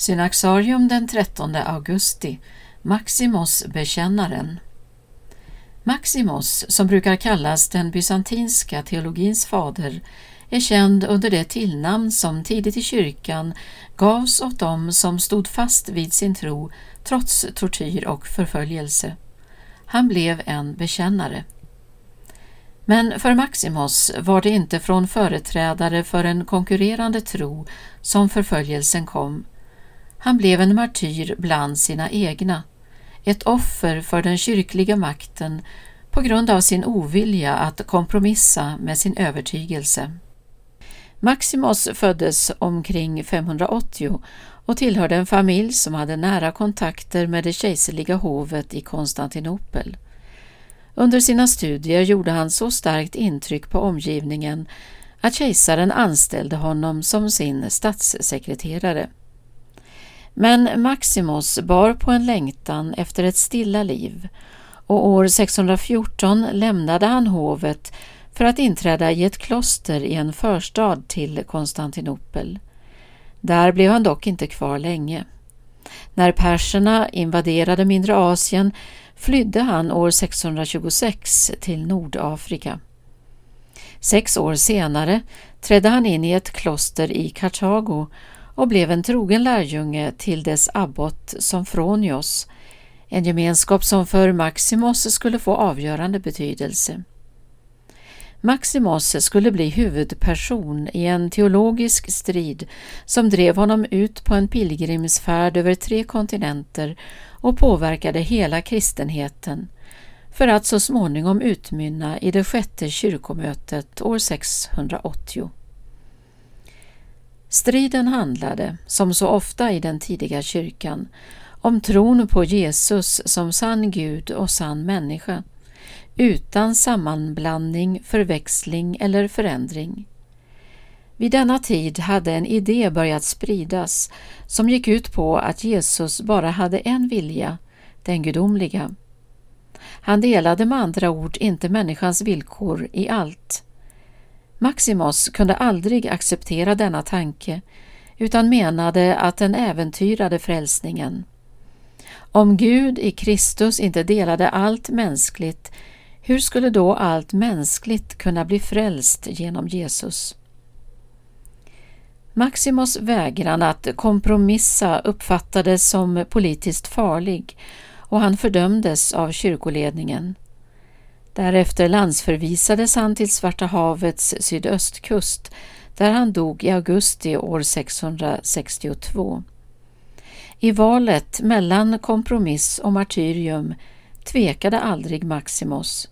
Synaxarium den 13 augusti Maximus bekännaren Maximos, som brukar kallas den bysantinska teologins fader, är känd under det tillnamn som tidigt i kyrkan gavs åt dem som stod fast vid sin tro trots tortyr och förföljelse. Han blev en bekännare. Men för Maximos var det inte från företrädare för en konkurrerande tro som förföljelsen kom. Han blev en martyr bland sina egna, ett offer för den kyrkliga makten på grund av sin ovilja att kompromissa med sin övertygelse. Maximus föddes omkring 580 och tillhörde en familj som hade nära kontakter med det kejserliga hovet i Konstantinopel. Under sina studier gjorde han så starkt intryck på omgivningen att kejsaren anställde honom som sin statssekreterare. Men Maximus bar på en längtan efter ett stilla liv och år 614 lämnade han hovet för att inträda i ett kloster i en förstad till Konstantinopel. Där blev han dock inte kvar länge. När perserna invaderade mindre Asien flydde han år 626 till Nordafrika. Sex år senare trädde han in i ett kloster i Kartago och blev en trogen lärjunge till dess abbot Somfronios, en gemenskap som för Maximos skulle få avgörande betydelse. Maximos skulle bli huvudperson i en teologisk strid som drev honom ut på en pilgrimsfärd över tre kontinenter och påverkade hela kristenheten för att så småningom utmynna i det sjätte kyrkomötet år 680. Striden handlade, som så ofta i den tidiga kyrkan, om tron på Jesus som sann Gud och sann människa, utan sammanblandning, förväxling eller förändring. Vid denna tid hade en idé börjat spridas som gick ut på att Jesus bara hade en vilja, den gudomliga. Han delade med andra ord inte människans villkor i allt. Maximus kunde aldrig acceptera denna tanke utan menade att den äventyrade frälsningen. Om Gud i Kristus inte delade allt mänskligt, hur skulle då allt mänskligt kunna bli frälst genom Jesus? Maximus vägran att kompromissa uppfattades som politiskt farlig och han fördömdes av kyrkoledningen. Därefter landsförvisades han till Svarta havets sydöstkust där han dog i augusti år 662. I valet mellan kompromiss och martyrium tvekade aldrig Maximus.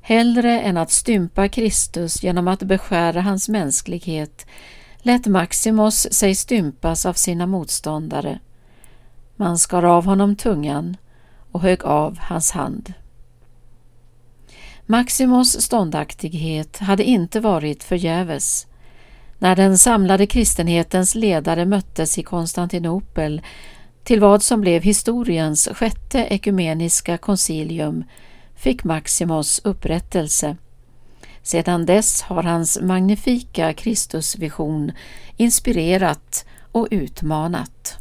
Hellre än att stympa Kristus genom att beskära hans mänsklighet lät Maximus sig stympas av sina motståndare. Man skar av honom tungan och högg av hans hand. Maximos ståndaktighet hade inte varit förgäves. När den samlade kristenhetens ledare möttes i Konstantinopel till vad som blev historiens sjätte ekumeniska koncilium fick Maximos upprättelse. Sedan dess har hans magnifika Kristusvision inspirerat och utmanat.